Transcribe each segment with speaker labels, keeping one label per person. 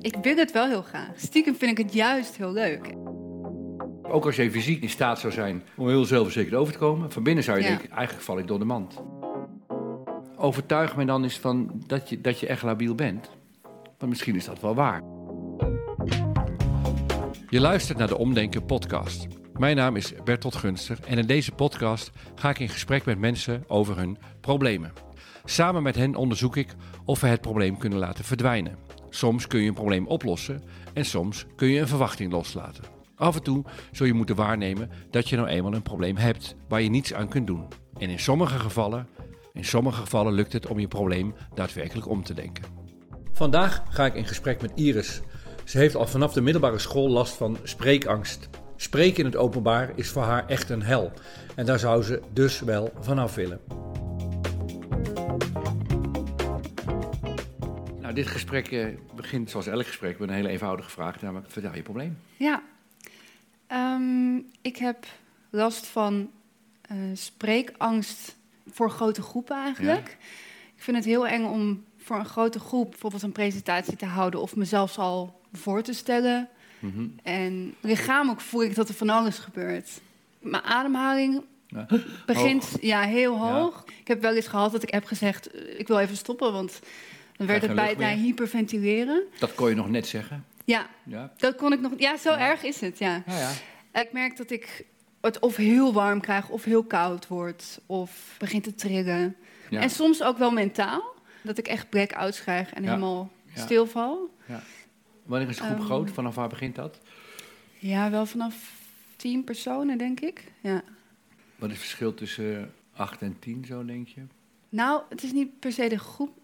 Speaker 1: Ik wil het wel heel graag. Stiekem vind ik het juist heel leuk.
Speaker 2: Ook als je fysiek in staat zou zijn om heel zelfverzekerd over te komen, van binnen zou je
Speaker 1: Ja.
Speaker 2: denken, eigenlijk val ik door de mand. Overtuig me dan eens van dat je, dat je echt labiel bent. Want misschien is dat wel waar. Je luistert naar de Omdenken podcast. Mijn naam is Bertolt Gunster en in deze podcast ga ik in gesprek met mensen over hun problemen. Samen met hen onderzoek ik of we het probleem kunnen laten verdwijnen. Soms kun je een probleem oplossen en soms kun je een verwachting loslaten. Af en toe zul je moeten waarnemen dat je nou eenmaal een probleem hebt waar je niets aan kunt doen. En in sommige gevallen, in sommige gevallen lukt het om je probleem daadwerkelijk om te denken. Vandaag ga ik in gesprek met Iris. Ze heeft al vanaf de middelbare school last van spreekangst. Spreken in het openbaar is voor haar echt een hel. En daar zou ze dus wel vanaf willen. Nou, dit gesprek eh, begint zoals elk gesprek met een hele eenvoudige vraag. Namelijk, vertel je probleem.
Speaker 1: Ja. Ehm, ik heb last van eh, spreekangst voor grote groepen eigenlijk. Ik vind het heel eng om voor een grote groep bijvoorbeeld een presentatie te houden of mezelf al voor te stellen.
Speaker 2: Mhm.
Speaker 1: En lichamelijk voel ik dat er van alles gebeurt. Mijn ademhaling
Speaker 2: Ja.
Speaker 1: begint
Speaker 2: Hoog.
Speaker 1: ja, heel
Speaker 2: Ja.
Speaker 1: hoog. Ik heb wel eens gehad dat ik heb gezegd, eh, ik wil even stoppen, want dan werd het bijna hyperventileren.
Speaker 2: Dat kon je nog net zeggen.
Speaker 1: Ja,
Speaker 2: Ja,
Speaker 1: dat kon ik nog. Ja, zo
Speaker 2: Ja.
Speaker 1: erg is het, ja.
Speaker 2: ja. ja.
Speaker 1: Ik merk dat ik het of heel warm krijg of heel koud wordt of begint te trillen.
Speaker 2: ja.
Speaker 1: En soms ook wel mentaal, dat ik echt blackouts krijg en helemaal
Speaker 2: Ja.
Speaker 1: stilval.
Speaker 2: Wanneer is de groep
Speaker 1: Ehm,
Speaker 2: groot? Vanaf waar begint dat?
Speaker 1: Ja, wel vanaf tien personen, denk ik. Ja.
Speaker 2: Wat is het verschil tussen 8 en 10, zo denk je?
Speaker 1: Nou, het is niet per se de groep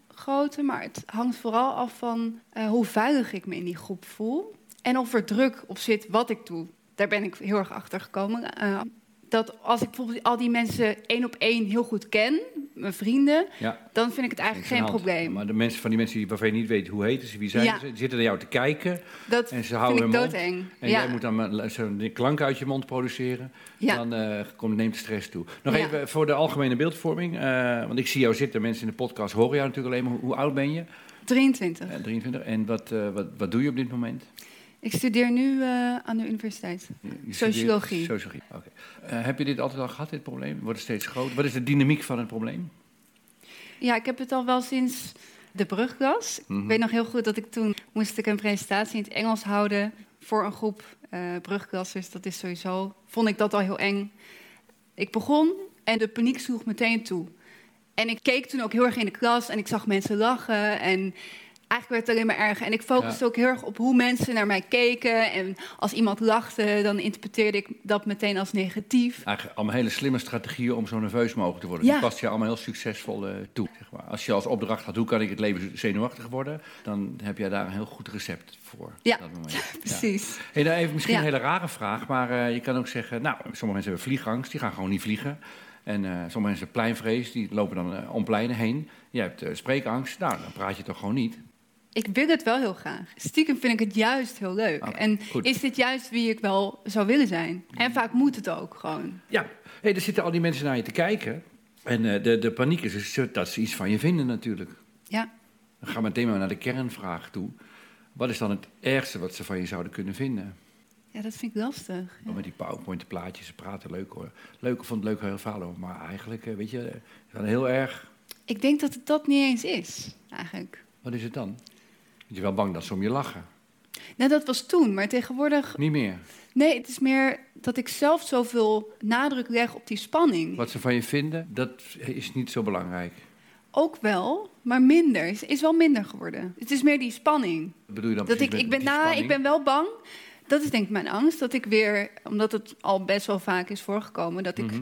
Speaker 1: maar het hangt vooral af van eh, hoe veilig ik me in die groep voel. En of er druk op zit wat ik doe. Daar ben ik heel erg achter gekomen. Eh, dat als ik bijvoorbeeld al die mensen één op één heel goed ken, mijn vrienden,
Speaker 2: Ja.
Speaker 1: dan vind ik het eigenlijk geen
Speaker 2: hand.
Speaker 1: probleem.
Speaker 2: Maar de mensen, van die mensen die, waarvan je niet weet hoe heten ze, wie zijn
Speaker 1: Ja.
Speaker 2: ze, die zitten naar jou te kijken.
Speaker 1: dat
Speaker 2: En ze
Speaker 1: vind
Speaker 2: houden
Speaker 1: ik
Speaker 2: mond.
Speaker 1: doodeng.
Speaker 2: En
Speaker 1: ja.
Speaker 2: jij moet dan zo'n klank uit je mond produceren. Dan eh, komt, neemt de stress toe. Nog even voor de algemene beeldvorming. eh, want ik zie jou zitten, mensen in de podcast horen jou natuurlijk alleen maar. Hoe, hoe oud ben je?
Speaker 1: 23.
Speaker 2: Eh, 23. En wat, eh, wat, wat doe je op dit moment?
Speaker 1: Ik studeer nu eh, aan de universiteit.
Speaker 2: Je-
Speaker 1: Sociologie.
Speaker 2: Sociologie, oké. Eh, heb je dit altijd al gehad, dit probleem? Wordt het steeds groter? Wat is de dynamiek van het probleem?
Speaker 1: Ja, ik heb het al wel sinds de brugklas.
Speaker 2: Mhm.
Speaker 1: Ik weet nog heel goed dat ik toen moest ik een presentatie in het Engels houden voor een groep eh brugklassers. Dat is sowieso, vond ik dat al heel eng. Ik begon en de paniek sloeg meteen toe. En ik keek toen ook heel erg in de klas en ik zag mensen lachen en eigenlijk werd het alleen maar erger. En ik focuste
Speaker 2: Ja.
Speaker 1: ook heel erg op hoe mensen naar mij keken. En als iemand lachte, dan interpreteerde ik dat meteen als negatief.
Speaker 2: Eigenlijk allemaal hele slimme strategieën om zo nerveus mogelijk te worden.
Speaker 1: Ja.
Speaker 2: Die past je allemaal heel succesvol eh, toe. Zeg maar. Als je als opdracht had, hoe kan ik het leven zenuwachtig worden? Dan heb jij daar een heel goed recept voor.
Speaker 1: Ja.
Speaker 2: op dat moment. Ja.
Speaker 1: Precies.
Speaker 2: Hey, nou even misschien een hele rare vraag, maar eh, je kan ook zeggen... Nou, sommige mensen hebben vliegangst, die gaan gewoon niet vliegen. En eh, sommige mensen hebben pleinvrees, die lopen dan om pleinen heen. Je hebt spreekangst, nou, dan praat je toch gewoon niet.
Speaker 1: Ik wil het wel heel graag. Stiekem vind ik het juist heel leuk. En
Speaker 2: goed.
Speaker 1: is dit juist wie ik wel zou willen zijn? En vaak moet het ook gewoon.
Speaker 2: Ja, hey, er zitten al die mensen naar je te kijken. En eh, de, de paniek is dus dat ze iets van je vinden natuurlijk.
Speaker 1: Ja.
Speaker 2: Dan gaan we meteen maar naar de kernvraag toe. Wat is dan het ergste wat ze van je zouden kunnen vinden?
Speaker 1: ja, dat vind ik lastig.
Speaker 2: Oh, met die PowerPoint de plaatjes, ze praten leuk hoor. Leuk, ik vond het leuk heel verhaal over. Maar eigenlijk, eh, weet je, heel erg...
Speaker 1: Ik denk dat het dat niet eens is, eigenlijk.
Speaker 2: Wat is het dan? Ben je wel bang dat ze om je lachen?
Speaker 1: Nou, dat was toen, maar tegenwoordig...
Speaker 2: Niet meer.
Speaker 1: Nee, het is meer dat ik zelf zoveel nadruk leg op die spanning.
Speaker 2: Wat ze van je vinden, dat is niet zo belangrijk.
Speaker 1: Ook wel, maar minder. Is, is wel minder geworden. Het is meer die spanning.
Speaker 2: Wat bedoel je dan
Speaker 1: Dat ik, ik, ben,
Speaker 2: die
Speaker 1: nou, ik ben wel bang. Dat is denk ik mijn angst. Dat ik weer, omdat het al best wel vaak is voorgekomen, dat ik.
Speaker 2: Mhm.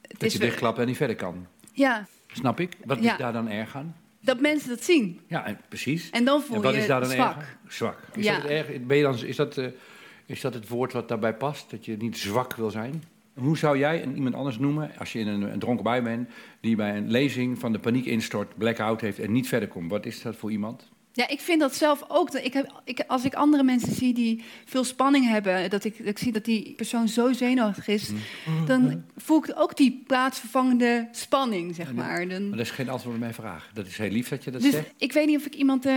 Speaker 1: Het
Speaker 2: Dat
Speaker 1: is
Speaker 2: je dichtklapt en niet verder kan.
Speaker 1: Ja,
Speaker 2: Snap ik? Wat
Speaker 1: Ja.
Speaker 2: is daar dan erg aan?
Speaker 1: Dat mensen dat zien.
Speaker 2: Ja, en- precies.
Speaker 1: En dan voel
Speaker 2: En wat
Speaker 1: je
Speaker 2: is daar dan
Speaker 1: zwak.
Speaker 2: Zwak. Is,
Speaker 1: Ja.
Speaker 2: dat het erg? Ben je dan, is, dat, eh, is dat het woord wat daarbij past? Dat je niet zwak wil zijn? Hoe zou jij een, iemand anders noemen, als je in een, een dronken bui bent, die bij een lezing van de paniek instort, blackout heeft en niet verder komt? Wat is dat voor iemand?
Speaker 1: Ja, ik vind dat zelf ook. Ik heb, ik, als ik andere mensen zie die veel spanning hebben, dat ik, dat ik zie dat die persoon zo zenuwachtig is,
Speaker 2: Mm.
Speaker 1: dan voel ik ook die plaatsvervangende spanning, zeg maar. Dan,
Speaker 2: Maar dat is geen antwoord op mijn vraag. Dat is heel lief dat je dat
Speaker 1: dus
Speaker 2: zegt.
Speaker 1: ik weet niet of ik iemand eh,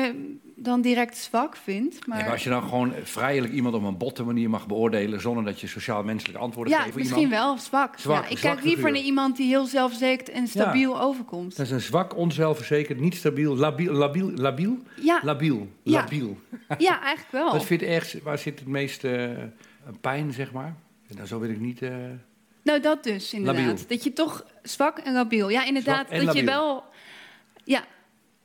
Speaker 1: dan direct zwak vind. Maar,
Speaker 2: als je dan gewoon vrijelijk iemand op een botte manier mag beoordelen... zonder dat je sociaal-menselijke antwoorden
Speaker 1: ja,
Speaker 2: geeft voor
Speaker 1: misschien
Speaker 2: iemand...
Speaker 1: wel zwak.
Speaker 2: Zwak,
Speaker 1: ja, ik kijk liever naar iemand die heel zelfverzekerd en stabiel overkomt.
Speaker 2: Dat is een zwak, onzelfverzekerd, niet stabiel, labiel, labiel, labiel,
Speaker 1: Ja,
Speaker 2: labiel,
Speaker 1: Ja.
Speaker 2: labiel.
Speaker 1: ja, eigenlijk wel.
Speaker 2: Wat vind je ergst, waar zit het meeste eh, pijn, zeg maar? Nou, zo wil ik niet... eh,
Speaker 1: Nou, dat dus inderdaad.
Speaker 2: Labiel.
Speaker 1: Dat je toch zwak en labiel. Ja, inderdaad. Dat je wel. Ja,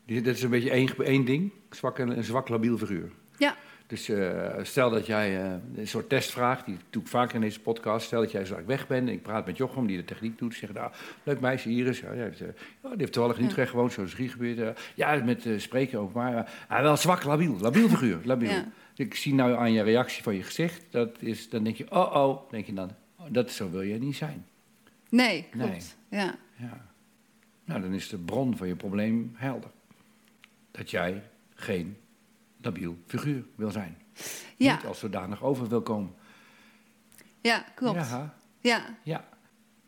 Speaker 2: dat is een beetje één, één ding, zwak en een zwak, labiel figuur.
Speaker 1: ja,
Speaker 2: Dus eh, stel dat jij eh, een soort testvraag, die doe ik vaak in deze podcast. Stel dat jij zo weg bent en ik praat met Jochem, die de techniek doet. Zeg, nou, leuk meisje, Iris. Ja, die, heeft, ja, die heeft toevallig in
Speaker 1: Ja.
Speaker 2: Utrecht gewoond, zoals drie gebeurd. ja, met spreken ook, maar ah, wel zwak, labiel. Labiel figuur, labiel.
Speaker 1: Ja.
Speaker 2: Ik zie nou aan je reactie van je gezicht, dat is, dan denk je, oh oh, denk je dan. Oh, dat, zo wil je niet zijn.
Speaker 1: nee, klopt.
Speaker 2: Nee.
Speaker 1: Ja.
Speaker 2: Ja. Nou, dan is de bron van je probleem helder. Dat jij geen labiel figuur wil zijn.
Speaker 1: Ja.
Speaker 2: Niet als zodanig over wil komen.
Speaker 1: ja, klopt.
Speaker 2: Ja,
Speaker 1: Ja,
Speaker 2: ja.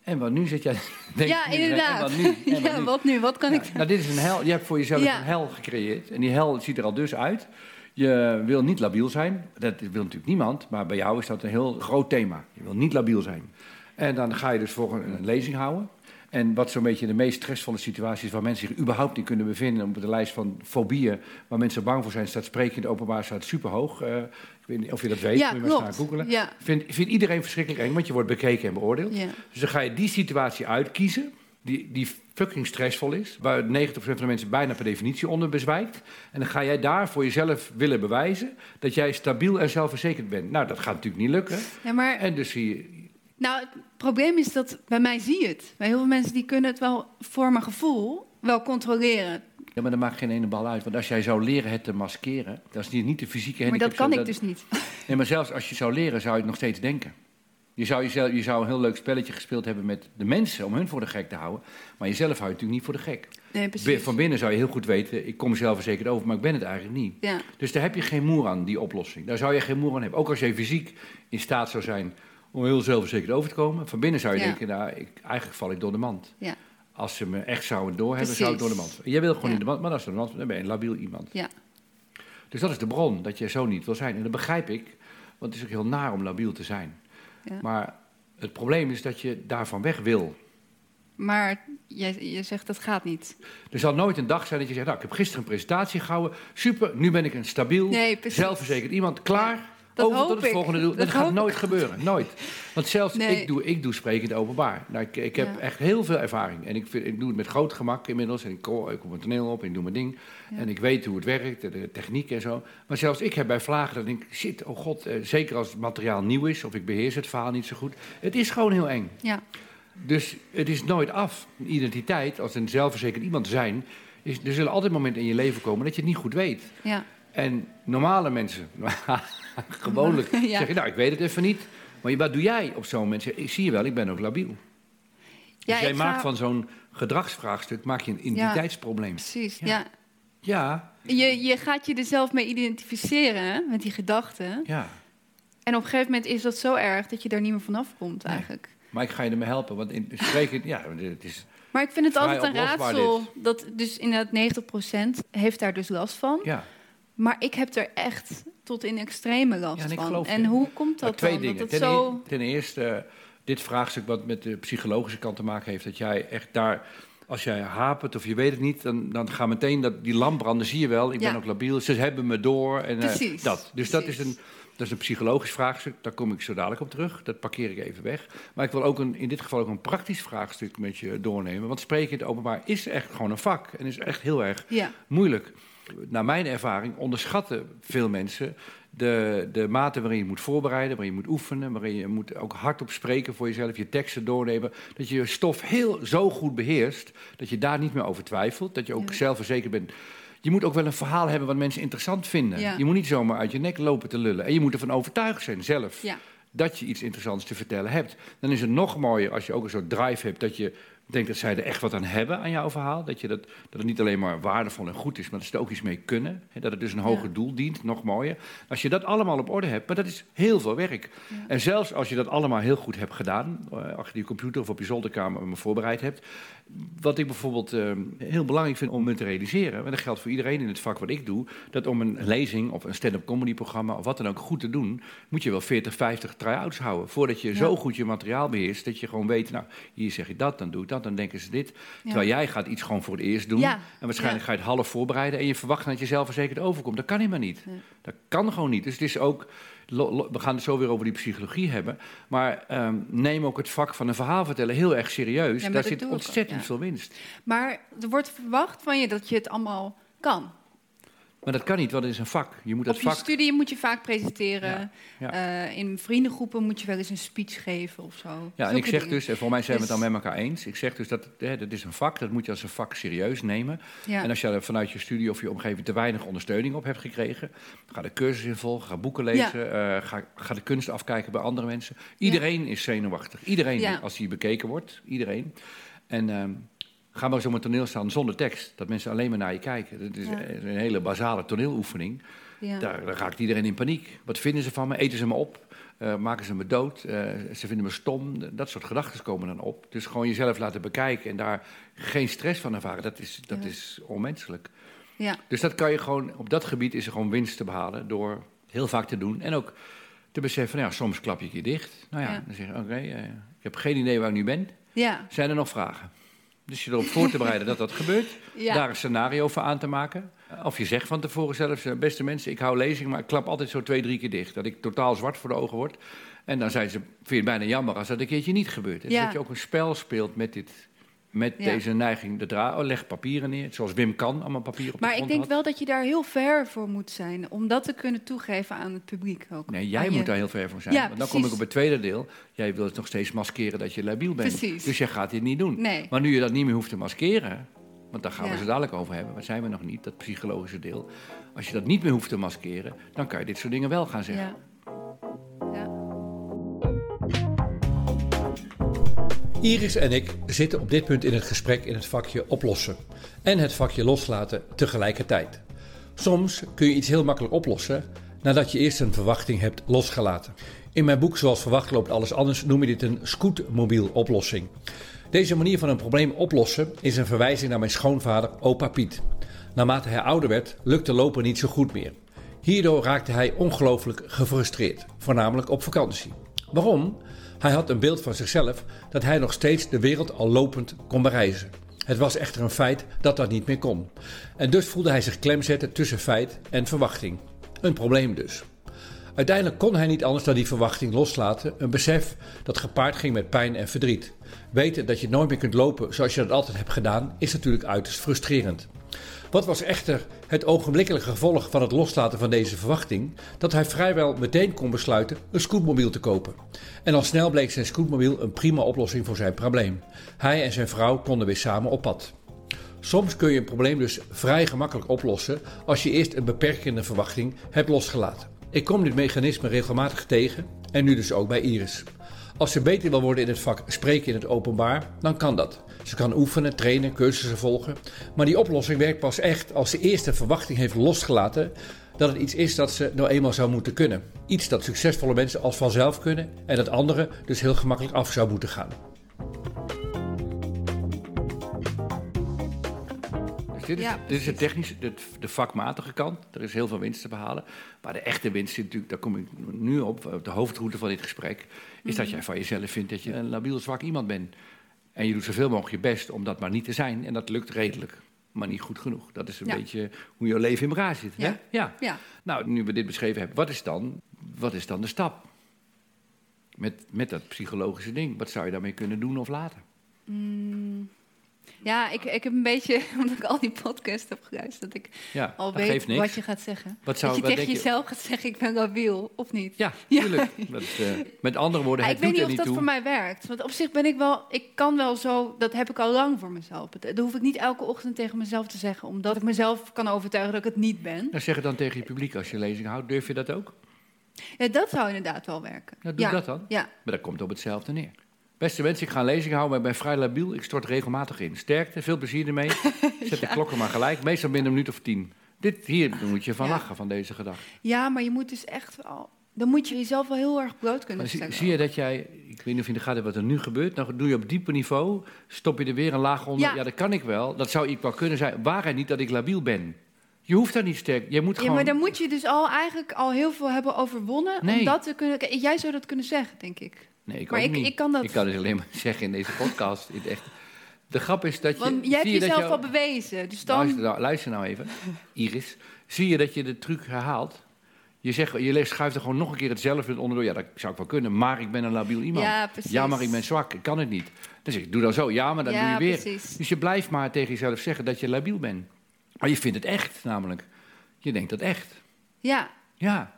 Speaker 2: En wat nu zit jij... denk
Speaker 1: ja inderdaad.
Speaker 2: En wat nu? Wat
Speaker 1: ja,
Speaker 2: nu?
Speaker 1: wat nu? Wat kan
Speaker 2: Ja,
Speaker 1: ik.
Speaker 2: nou, dit is een hel. Je hebt voor jezelf
Speaker 1: Ja.
Speaker 2: een hel gecreëerd. En die hel ziet er al dus uit. Je wil niet labiel zijn. Dat wil natuurlijk niemand. Maar bij jou is dat een heel groot thema. Je wil niet labiel zijn. En dan ga je dus voor een, een lezing houden. En wat zo'n beetje de meest stressvolle situatie is... waar mensen zich überhaupt niet kunnen bevinden... op de lijst van fobieën... waar mensen bang voor zijn... staat spreken in het openbaar staat superhoog. Eh, ik weet niet of je dat weet.
Speaker 1: Ja,
Speaker 2: moet je maar googelen.
Speaker 1: Ja,
Speaker 2: Vindt vindt iedereen verschrikkelijk eng... want je wordt bekeken en beoordeeld.
Speaker 1: ja.
Speaker 2: Dus dan ga je die situatie uitkiezen, die, die fucking stressvol is, waar 90% van de mensen bijna per definitie onder bezwijkt. En dan ga jij daar voor jezelf willen bewijzen dat jij stabiel en zelfverzekerd bent. Nou, dat gaat natuurlijk niet lukken.
Speaker 1: ja maar
Speaker 2: En dus zie je.
Speaker 1: Nou, het probleem is dat bij mij zie je het. Bij heel veel mensen die kunnen het wel voor mijn gevoel wel controleren.
Speaker 2: Ja, maar dat maakt geen ene bal uit. Want als jij zou leren het te maskeren, dat is niet, niet de fysieke
Speaker 1: Maar
Speaker 2: handicap.
Speaker 1: dat kan
Speaker 2: zo-
Speaker 1: ik dus niet.
Speaker 2: Nee, maar zelfs als je zou leren, zou je het nog steeds denken. Je zou, jezelf, je zou een heel leuk spelletje gespeeld hebben met de mensen om hun voor de gek te houden. Maar jezelf hou je natuurlijk niet voor de gek.
Speaker 1: Nee, precies.
Speaker 2: Van binnen zou je heel goed weten, ik kom zelfverzekerd over, maar ik ben het eigenlijk niet.
Speaker 1: Ja,
Speaker 2: Dus daar heb je geen moer aan, die oplossing. Daar zou je geen moer aan hebben. Ook als je fysiek in staat zou zijn om heel zelfverzekerd over te komen. Van binnen zou je
Speaker 1: Ja.
Speaker 2: denken, nou, ik, eigenlijk val ik door de mand.
Speaker 1: ja,
Speaker 2: Als ze me echt zouden doorhebben, zou ik door de mand. Jij wil gewoon
Speaker 1: Ja.
Speaker 2: in de mand, maar als er de mand, dan ben je een labiel iemand.
Speaker 1: ja.
Speaker 2: Dus dat is de bron, dat je zo niet wil zijn. En dat begrijp ik, want het is ook heel naar om labiel te zijn.
Speaker 1: Ja.
Speaker 2: Maar het probleem is dat je daarvan weg wil.
Speaker 1: Maar jij, je zegt dat gaat niet.
Speaker 2: Er zal nooit een dag zijn dat je zegt, nou, ik heb gisteren een presentatie gehouden. Super, nu ben ik een stabiel,
Speaker 1: Nee,
Speaker 2: zelfverzekerd iemand. Klaar,
Speaker 1: Dat
Speaker 2: over
Speaker 1: hoop
Speaker 2: tot het
Speaker 1: ik.
Speaker 2: volgende doel. Dat,
Speaker 1: Dat
Speaker 2: gaat nooit
Speaker 1: ik.
Speaker 2: gebeuren, nooit. Want zelfs
Speaker 1: Nee.
Speaker 2: ik, doe, ik doe spreken in het openbaar. Nou, ik, ik heb
Speaker 1: Ja.
Speaker 2: echt heel veel ervaring. En ik, vind, ik doe het met groot gemak inmiddels. En ik, kom- ik kom het toneel op en ik doe mijn ding.
Speaker 1: Ja.
Speaker 2: En ik weet hoe het werkt, de, techniek en zo. Maar zelfs ik heb bij vlagen dat ik denk, shit, oh god. eh, zeker als het materiaal nieuw is of ik beheers het verhaal niet zo goed. Het is gewoon heel eng.
Speaker 1: Ja,
Speaker 2: Dus het is nooit af. Een identiteit, als een zelfverzekerd iemand zijn... Is, er zullen altijd momenten in je leven komen dat je het niet goed weet.
Speaker 1: ja.
Speaker 2: En normale mensen, gewoonlijk,
Speaker 1: Ja.
Speaker 2: zeg je, nou, ik weet het even niet. Maar wat doe jij op zo'n moment? Ik zie je wel, ik ben ook labiel.
Speaker 1: ja
Speaker 2: dus jij maakt
Speaker 1: ga-
Speaker 2: van zo'n gedragsvraagstuk maak je een identiteitsprobleem.
Speaker 1: Precies,
Speaker 2: Ja.
Speaker 1: ja.
Speaker 2: Ja,
Speaker 1: Je, je gaat je er zelf mee identificeren, met die gedachten.
Speaker 2: ja.
Speaker 1: En op een gegeven moment is dat zo erg dat je daar niet meer vanaf komt,
Speaker 2: Nee.
Speaker 1: eigenlijk.
Speaker 2: Maar ik ga je ermee helpen, want in spreken, ja, het is...
Speaker 1: Maar ik vind het altijd een raadsel. Dat dus inderdaad 90% heeft daar dus last van.
Speaker 2: Ja,
Speaker 1: Maar ik heb er echt tot in extreme last
Speaker 2: Ja, en ik
Speaker 1: van. En
Speaker 2: je.
Speaker 1: hoe komt dat
Speaker 2: twee
Speaker 1: dan?
Speaker 2: dingen.
Speaker 1: Dat
Speaker 2: ten,
Speaker 1: het zo...
Speaker 2: e- ten eerste, dit vraagstuk wat met de psychologische kant te maken heeft, dat jij echt daar, als jij hapert of je weet het niet, dan, dan gaat meteen dat, die lamp branden, zie je wel, ik ben ook labiel, ze hebben me door. En, eh,
Speaker 1: Precies,
Speaker 2: dat. Dus dat is, een, dat is een psychologisch vraagstuk, daar kom ik zo dadelijk op terug, dat parkeer ik even weg. Maar ik wil ook een, in dit geval ook een praktisch vraagstuk met je doornemen, want spreken in het openbaar is echt gewoon een vak en is echt heel erg
Speaker 1: Ja,
Speaker 2: moeilijk. Naar mijn ervaring onderschatten veel mensen de, de mate waarin je moet voorbereiden, waarin je moet oefenen, waarin je moet ook hardop spreken voor jezelf, je teksten doornemen. Dat je je stof heel zo goed beheerst, dat je daar niet meer over twijfelt, dat je ook
Speaker 1: Ja.
Speaker 2: zelfverzekerd bent. Je moet ook wel een verhaal hebben wat mensen interessant vinden.
Speaker 1: Ja.
Speaker 2: Je moet niet zomaar uit je nek lopen te lullen. En je moet ervan overtuigd zijn zelf
Speaker 1: ja,
Speaker 2: dat je iets interessants te vertellen hebt. Dan is het nog mooier als je ook een soort drive hebt dat je Ik denk dat zij er echt wat aan hebben aan jouw verhaal. Dat, je dat, dat het niet alleen maar waardevol en goed is, maar dat ze er ook iets mee kunnen. Hè, dat het dus een hoger
Speaker 1: Ja.
Speaker 2: doel dient, nog mooier. Als je dat allemaal op orde hebt, maar dat is heel veel werk.
Speaker 1: Ja.
Speaker 2: En zelfs als je dat allemaal heel goed hebt gedaan, eh, achter je computer of op je zolderkamer me voorbereid hebt. Wat ik bijvoorbeeld eh, heel belangrijk vind om me te realiseren, en dat geldt voor iedereen in het vak wat ik doe, dat om een lezing of een stand-up comedy programma of wat dan ook goed te doen, moet je wel 40, 50 try-outs houden. Voordat je
Speaker 1: Ja.
Speaker 2: zo goed je materiaal beheerst, dat je gewoon weet, nou, hier zeg ik dat, dan doe ik dat, dan denken ze dit. Terwijl jij gaat iets gewoon voor het eerst doen.
Speaker 1: Ja.
Speaker 2: En waarschijnlijk ga je het half voorbereiden en je verwacht dat je zelf verzekerd overkomt. Dat kan helemaal niet. Dat kan gewoon niet. Dus het is ook, we gaan het zo weer over die psychologie hebben. Maar ehm, neem ook het vak van een verhaal vertellen heel erg serieus.
Speaker 1: Ja,
Speaker 2: Daar zit
Speaker 1: ook,
Speaker 2: ontzettend
Speaker 1: ja.
Speaker 2: veel winst.
Speaker 1: Maar er wordt verwacht van je dat je het allemaal kan.
Speaker 2: Maar dat kan niet, want het is een vak. Je moet dat
Speaker 1: Op je
Speaker 2: vak...
Speaker 1: studie moet je vaak presenteren.
Speaker 2: Ja, ja.
Speaker 1: Eh, in vriendengroepen moet je wel eens een speech geven of zo.
Speaker 2: Ja, en ik zeg
Speaker 1: dingen.
Speaker 2: dus, en voor mij zijn we het
Speaker 1: Dus-
Speaker 2: dan met elkaar eens. Ik zeg dus dat hè, dat is een vak, dat moet je als een vak serieus nemen.
Speaker 1: Ja.
Speaker 2: En als je er vanuit je studie of je omgeving te weinig ondersteuning op hebt gekregen, ga de cursus in volgen, ga boeken lezen, eh, ga, ga de kunst afkijken bij andere mensen. Iedereen is zenuwachtig. Iedereen, als hij bekeken wordt, iedereen. En ehm, ga maar op een toneel staan zonder tekst, dat mensen alleen maar naar je kijken. Dat is
Speaker 1: Ja.
Speaker 2: een hele basale toneeloefening.
Speaker 1: ja.
Speaker 2: Daar, daar raakt iedereen in paniek. Wat vinden ze van me? Eten ze me op? Eh, maken ze me dood? Eh, ze vinden me stom? Dat soort gedachten komen dan op. Dus gewoon jezelf laten bekijken en daar geen stress van ervaren, dat is, dat
Speaker 1: Ja.
Speaker 2: is onmenselijk.
Speaker 1: ja.
Speaker 2: Dus dat kan je gewoon, op dat gebied is er gewoon winst te behalen door heel vaak te doen. En ook te beseffen, van, ja, soms klap je keer dicht. Nou ja,
Speaker 1: Ja.
Speaker 2: dan zeg je, oké, eh, ik heb geen idee waar ik nu ben.
Speaker 1: ja.
Speaker 2: Zijn er nog vragen? Dus je erop voor te bereiden dat dat gebeurt.
Speaker 1: Ja.
Speaker 2: Daar een scenario voor aan te maken. Of je zegt van tevoren zelfs, eh, beste mensen, ik hou lezing, maar ik klap altijd zo twee, drie keer dicht. Dat ik totaal zwart voor de ogen word. En dan zijn ze, vind je het bijna jammer als dat een keertje niet gebeurt. Dus
Speaker 1: Ja.
Speaker 2: dat je ook een spel speelt met, dit, met
Speaker 1: Ja.
Speaker 2: deze neiging. De dra oh, leg papieren neer, zoals Wim kan, allemaal papier op de
Speaker 1: Maar ik denk
Speaker 2: had.
Speaker 1: wel dat je daar heel ver voor moet zijn. Om dat te kunnen toegeven aan het publiek ook.
Speaker 2: Nee, jij
Speaker 1: Aan
Speaker 2: moet
Speaker 1: je-
Speaker 2: daar heel ver voor zijn.
Speaker 1: Ja,
Speaker 2: Want dan kom ik op het tweede deel. Jij wilt nog steeds maskeren dat je labiel bent.
Speaker 1: Precies.
Speaker 2: Dus jij gaat dit niet doen.
Speaker 1: Nee.
Speaker 2: Maar nu je dat niet meer hoeft te maskeren, want daar gaan we ze dadelijk over hebben, maar zijn we nog niet, dat psychologische deel. Als je dat niet meer hoeft te maskeren, dan kan je dit soort dingen wel gaan zeggen. Iris en ik zitten op dit punt in het gesprek in het vakje oplossen en het vakje loslaten tegelijkertijd. Soms kun je iets heel makkelijk oplossen nadat je eerst een verwachting hebt losgelaten. In mijn boek Zoals verwacht loopt alles anders noem je dit een scootmobiel oplossing. Deze manier van een probleem oplossen is een verwijzing naar mijn schoonvader opa Piet. Naarmate hij ouder werd, lukte lopen niet zo goed meer. Hierdoor raakte hij ongelooflijk gefrustreerd, voornamelijk op vakantie. Waarom? Hij had een beeld van zichzelf dat hij nog steeds de wereld al lopend kon bereizen. Het was echter een feit dat dat niet meer kon. En dus voelde hij zich klemzetten tussen feit en verwachting. Een probleem dus. Uiteindelijk kon hij niet anders dan die verwachting loslaten, een besef dat gepaard ging met pijn en verdriet. Weten dat je nooit meer kunt lopen zoals je dat altijd hebt gedaan, is natuurlijk uiterst frustrerend. Wat was echter het ogenblikkelijke gevolg van het loslaten van deze verwachting? Dat hij vrijwel meteen kon besluiten een scootmobiel te kopen. En al snel bleek zijn scootmobiel een prima oplossing voor zijn probleem. Hij en zijn vrouw konden weer samen op pad. Soms kun je een probleem dus vrij gemakkelijk oplossen als je eerst een beperkende verwachting hebt losgelaten. Ik kom dit mechanisme regelmatig tegen en nu dus ook bij Iris. Als ze beter wil worden in het vak spreken in het openbaar, dan kan dat. Ze kan oefenen, trainen, cursussen volgen. Maar die oplossing werkt pas echt als ze eerst de verwachting heeft losgelaten dat het iets is dat ze nou eenmaal zou moeten kunnen. Iets dat succesvolle mensen als vanzelf kunnen en dat anderen dus heel gemakkelijk af zou moeten gaan. Dus dit is,
Speaker 1: Ja,
Speaker 2: dit is de technische, de, de vakmatige kant. Er is heel veel winst te behalen. Maar de echte winst zit natuurlijk, daar kom ik nu op, op de hoofdroute van dit gesprek, is dat jij van jezelf vindt dat je een labiel zwak iemand bent. En je doet zoveel mogelijk je best om dat maar niet te zijn. En dat lukt redelijk, maar niet goed genoeg. Dat is een
Speaker 1: Ja.
Speaker 2: beetje hoe je leven in elkaar zit. Hè?
Speaker 1: Ja.
Speaker 2: Ja.
Speaker 1: Ja.
Speaker 2: Nou, nu we dit beschreven hebben, wat is dan, wat is dan de stap? Met, met dat psychologische ding. Wat zou je daarmee kunnen doen of laten?
Speaker 1: Mm. Ja, ik, ik heb een beetje, omdat ik al die podcast heb geluisterd, dat ik
Speaker 2: Ja,
Speaker 1: al
Speaker 2: dat
Speaker 1: weet wat je gaat zeggen.
Speaker 2: Wat zou-
Speaker 1: dat je
Speaker 2: wat
Speaker 1: tegen
Speaker 2: je-
Speaker 1: jezelf gaat zeggen, ik ben labiel, of niet?
Speaker 2: Ja,
Speaker 1: Ja.
Speaker 2: tuurlijk. Eh, met andere woorden,
Speaker 1: Ah,
Speaker 2: het
Speaker 1: ik weet niet of
Speaker 2: niet
Speaker 1: dat
Speaker 2: toe.
Speaker 1: voor mij werkt. Want op zich ben ik wel, ik kan wel zo, dat heb ik al lang voor mezelf. Dat dat hoef ik niet elke ochtend tegen mezelf te zeggen, omdat ik mezelf kan overtuigen dat ik het niet ben.
Speaker 2: Nou, zeg het dan tegen je publiek als je lezing houdt. Durf je dat ook?
Speaker 1: Ja, dat zou inderdaad wel werken.
Speaker 2: Nou, doe
Speaker 1: ja.
Speaker 2: dat dan.
Speaker 1: Ja,
Speaker 2: Maar dat komt op hetzelfde neer. Beste mensen, ik ga een lezing houden, maar ik ben vrij labiel. Ik stort regelmatig in. Sterkte, veel plezier ermee. Zet de klokken maar gelijk, meestal binnen een minuut of tien. Dit, hier moet je van
Speaker 1: Ja.
Speaker 2: lachen, van deze gedachte.
Speaker 1: Ja, maar je moet dus echt wel... Dan moet je jezelf wel heel erg bloot kunnen
Speaker 2: zie,
Speaker 1: stellen.
Speaker 2: zie je dat jij, ik weet niet of je in de gaten hebt wat er nu gebeurt, dan doe je op dieper niveau, stop je er weer een laag onder. Ja.
Speaker 1: Ja.
Speaker 2: dat kan ik wel, dat zou ik wel kunnen zijn. Waarheid niet dat ik labiel ben. Je hoeft daar niet sterk, je moet
Speaker 1: Ja,
Speaker 2: gewoon...
Speaker 1: maar dan moet je dus al eigenlijk al heel veel hebben overwonnen
Speaker 2: Nee.
Speaker 1: om dat te kunnen... Jij zou dat kunnen zeggen, denk ik.
Speaker 2: Nee, ik
Speaker 1: maar
Speaker 2: ook
Speaker 1: ik-
Speaker 2: niet.
Speaker 1: ik kan dat-
Speaker 2: Ik kan het alleen maar zeggen in deze podcast. In echt. De grap is dat je...
Speaker 1: Want jij hebt
Speaker 2: je dat
Speaker 1: jezelf
Speaker 2: je-
Speaker 1: al bewezen. Dus dan...
Speaker 2: Luister, nou, luister nou even, Iris. Zie je dat je de truc herhaalt? Je, zegt, je leest- schuift er gewoon nog een keer hetzelfde onderdoor. Ja, dat zou ik wel kunnen, maar ik ben een labiel iemand.
Speaker 1: Ja, precies.
Speaker 2: Ja, maar ik ben zwak, ik kan het niet. Dan zeg ik, doe dan zo. Ja, maar dan
Speaker 1: Ja,
Speaker 2: doe je weer.
Speaker 1: precies.
Speaker 2: Dus je blijft maar tegen jezelf zeggen dat je labiel bent. Maar je vindt het echt, namelijk. Je denkt dat echt.
Speaker 1: Ja,
Speaker 2: Ja.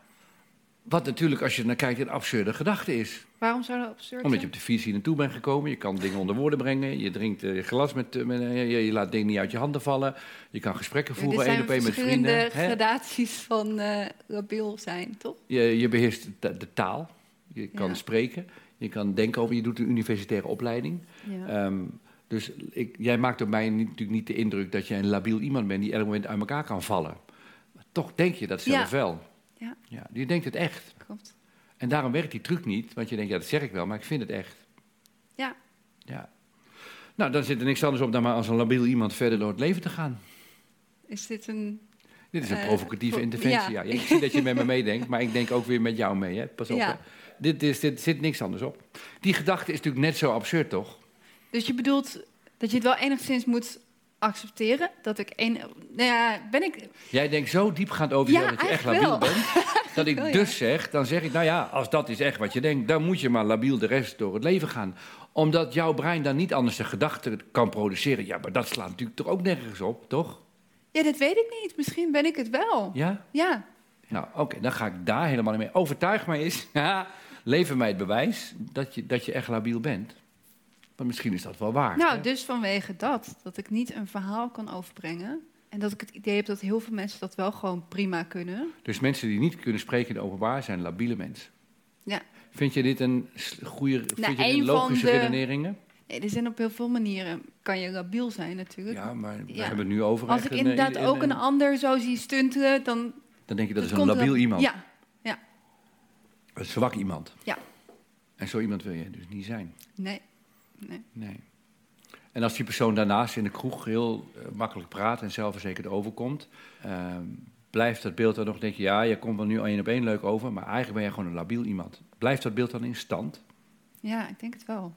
Speaker 2: Wat natuurlijk, als je naar kijkt, een absurde gedachte is.
Speaker 1: Waarom zou dat absurd
Speaker 2: Omdat je
Speaker 1: zijn?
Speaker 2: op de fiets hier naartoe bent gekomen. Je kan dingen onder woorden brengen. Je drinkt eh, je glas met... eh, met eh, je, je laat dingen niet uit je handen vallen. Je kan gesprekken voeren,
Speaker 1: er
Speaker 2: één
Speaker 1: zijn
Speaker 2: op één met vrienden. hè?
Speaker 1: gradaties van labiel zijn, toch?
Speaker 2: Je, je beheerst de, de taal. Je kan
Speaker 1: Ja.
Speaker 2: spreken. Je kan denken over... Je doet een universitaire opleiding.
Speaker 1: Ja.
Speaker 2: Ehm, dus ik, jij maakt op mij niet, natuurlijk niet de indruk... dat je een labiel iemand bent die elk moment uit elkaar kan vallen. Maar toch denk je dat zelf wel.
Speaker 1: Ja.
Speaker 2: Ja, je denkt het echt.
Speaker 1: Klopt.
Speaker 2: En daarom werkt die truc niet. Want je denkt, ja, dat zeg ik wel, maar ik vind het echt.
Speaker 1: Ja.
Speaker 2: Ja. Nou, dan zit er niks anders op dan maar als een labiel iemand verder door het leven te gaan.
Speaker 1: Is dit een...
Speaker 2: Dit is een
Speaker 1: Eh,
Speaker 2: provocatieve
Speaker 1: pro-
Speaker 2: interventie. Ja.
Speaker 1: ja.
Speaker 2: ik zie dat je met me meedenkt, maar ik denk ook weer met jou mee. Hè? Pas op.
Speaker 1: Ja.
Speaker 2: hè. Dit, is, dit zit niks anders op. Die gedachte is natuurlijk net zo absurd, toch?
Speaker 1: Dus je bedoelt dat je het wel enigszins moet accepteren? Dat ik een... Nou ja, ben ik...
Speaker 2: Jij denkt zo diepgaand over
Speaker 1: Ja,
Speaker 2: jezelf dat je echt labiel
Speaker 1: wel.
Speaker 2: bent. Dat ik dus zeg, dan zeg ik, nou ja, als dat is echt wat je denkt, dan moet je maar labiel de rest door het leven gaan. Omdat jouw brein dan niet anders de gedachten kan produceren. Ja, maar dat slaat natuurlijk toch ook nergens op, toch?
Speaker 1: Ja, dat weet ik niet. Misschien ben ik het wel.
Speaker 2: Ja?
Speaker 1: Ja.
Speaker 2: Nou, oké, dan ga ik daar helemaal niet mee. Overtuig mij eens, lever mij het bewijs dat je, dat je echt labiel bent. Want misschien is dat wel waar.
Speaker 1: Nou,
Speaker 2: hè?
Speaker 1: dus vanwege dat. Dat ik niet een verhaal kan overbrengen. En dat ik het idee heb dat heel veel mensen dat wel gewoon prima kunnen.
Speaker 2: Dus mensen die niet kunnen spreken in het openbaar zijn labiele mensen.
Speaker 1: Ja.
Speaker 2: Vind je dit een goede, vind je dit
Speaker 1: Nou, een
Speaker 2: een logische
Speaker 1: de-
Speaker 2: redeneringen?
Speaker 1: Nee, er zijn op heel veel manieren. Kan je labiel zijn natuurlijk.
Speaker 2: Ja, maar we
Speaker 1: Ja.
Speaker 2: hebben het nu over
Speaker 1: Als ik
Speaker 2: een, eh,
Speaker 1: inderdaad
Speaker 2: een-
Speaker 1: ook een ander zo zie stuntelen, dan...
Speaker 2: Dan denk je dat is een labiel iemand.
Speaker 1: Ja,
Speaker 2: Een zwak iemand.
Speaker 1: Ja.
Speaker 2: En zo iemand wil je dus niet zijn.
Speaker 1: nee. nee.
Speaker 2: Nee. En als die persoon daarnaast in de kroeg heel eh, makkelijk praat en zelfverzekerd overkomt, ehm, blijft dat beeld dan nog, denk je, ja, je komt wel nu één op één leuk over, maar eigenlijk ben je gewoon een labiel iemand. Blijft dat beeld dan in stand?
Speaker 1: Ja, ik denk het wel.